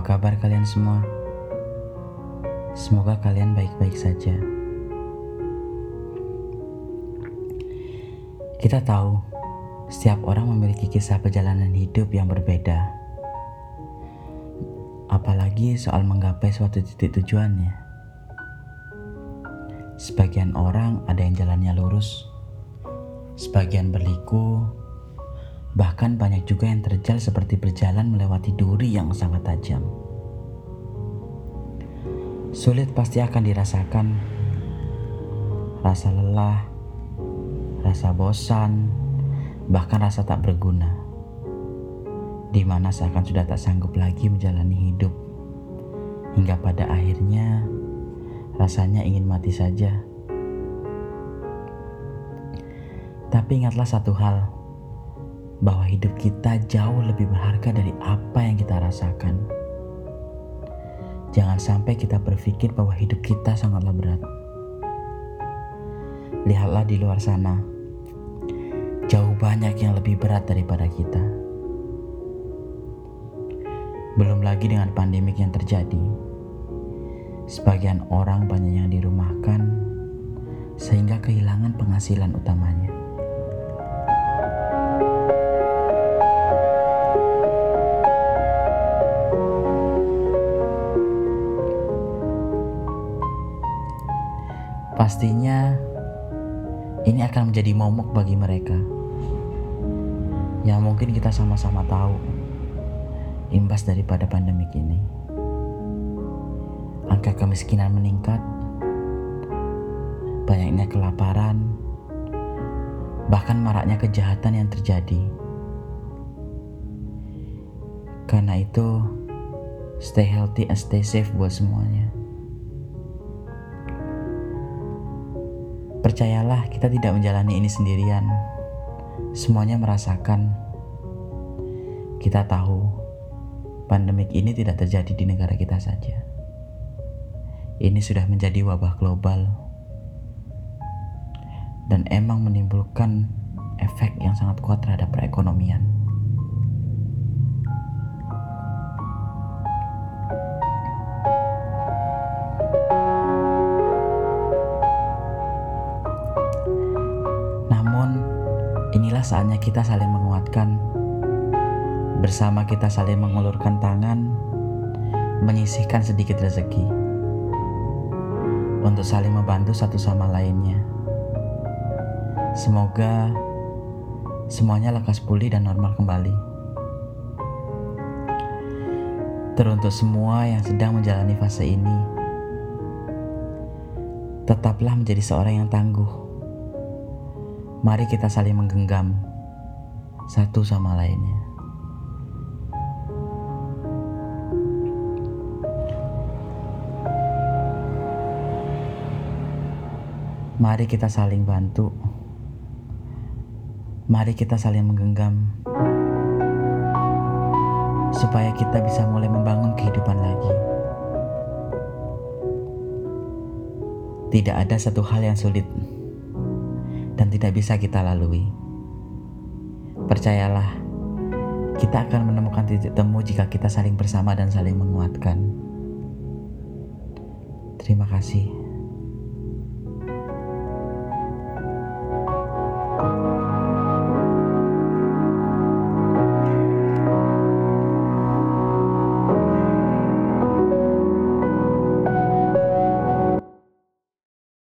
Kabar kalian semua? Semoga kalian baik-baik saja. Kita tahu, setiap orang memiliki kisah perjalanan hidup yang berbeda. Apalagi soal menggapai suatu titik tujuannya. Sebagian orang ada yang jalannya lurus, sebagian berliku, Bahkan banyak juga yang terjal seperti berjalan melewati duri yang sangat tajam. Sulit pasti akan dirasakan rasa lelah, rasa bosan, bahkan rasa tak berguna. Di mana seakan sudah tak sanggup lagi menjalani hidup. Hingga pada akhirnya rasanya ingin mati saja. Tapi ingatlah satu hal, bahwa hidup kita jauh lebih berharga dari apa yang kita rasakan. Jangan sampai kita berpikir bahwa hidup kita sangatlah berat. Lihatlah di luar sana, jauh banyak yang lebih berat daripada kita. Belum lagi dengan pandemik yang terjadi, sebagian orang banyak yang dirumahkan sehingga kehilangan penghasilan utamanya. Pastinya ini akan menjadi momok bagi mereka. Yang mungkin kita sama-sama tahu imbas daripada pandemik ini. Angka kemiskinan meningkat, banyaknya kelaparan, bahkan maraknya kejahatan yang terjadi. Karena itu, stay healthy and stay safe buat semuanya. Percayalah, kita tidak menjalani ini sendirian. Semuanya merasakan. Kita tahu pandemik ini tidak terjadi di negara kita saja. Ini sudah menjadi wabah global dan emang menimbulkan efek yang sangat kuat terhadap perekonomian. Inilah saatnya kita saling menguatkan. Bersama kita saling mengulurkan tangan, menyisihkan sedikit rezeki. Untuk saling membantu satu sama lainnya. Semoga semuanya lekas pulih dan normal kembali. Teruntuk semua yang sedang menjalani fase ini, tetaplah menjadi seorang yang tangguh Mari kita saling menggenggam satu sama lainnya. Mari kita saling bantu. Mari kita saling menggenggam supaya kita bisa mulai membangun kehidupan lagi. Tidak ada satu hal yang sulit dan tidak bisa kita lalui. Percayalah, kita akan menemukan titik temu jika kita saling bersama dan saling menguatkan. Terima kasih.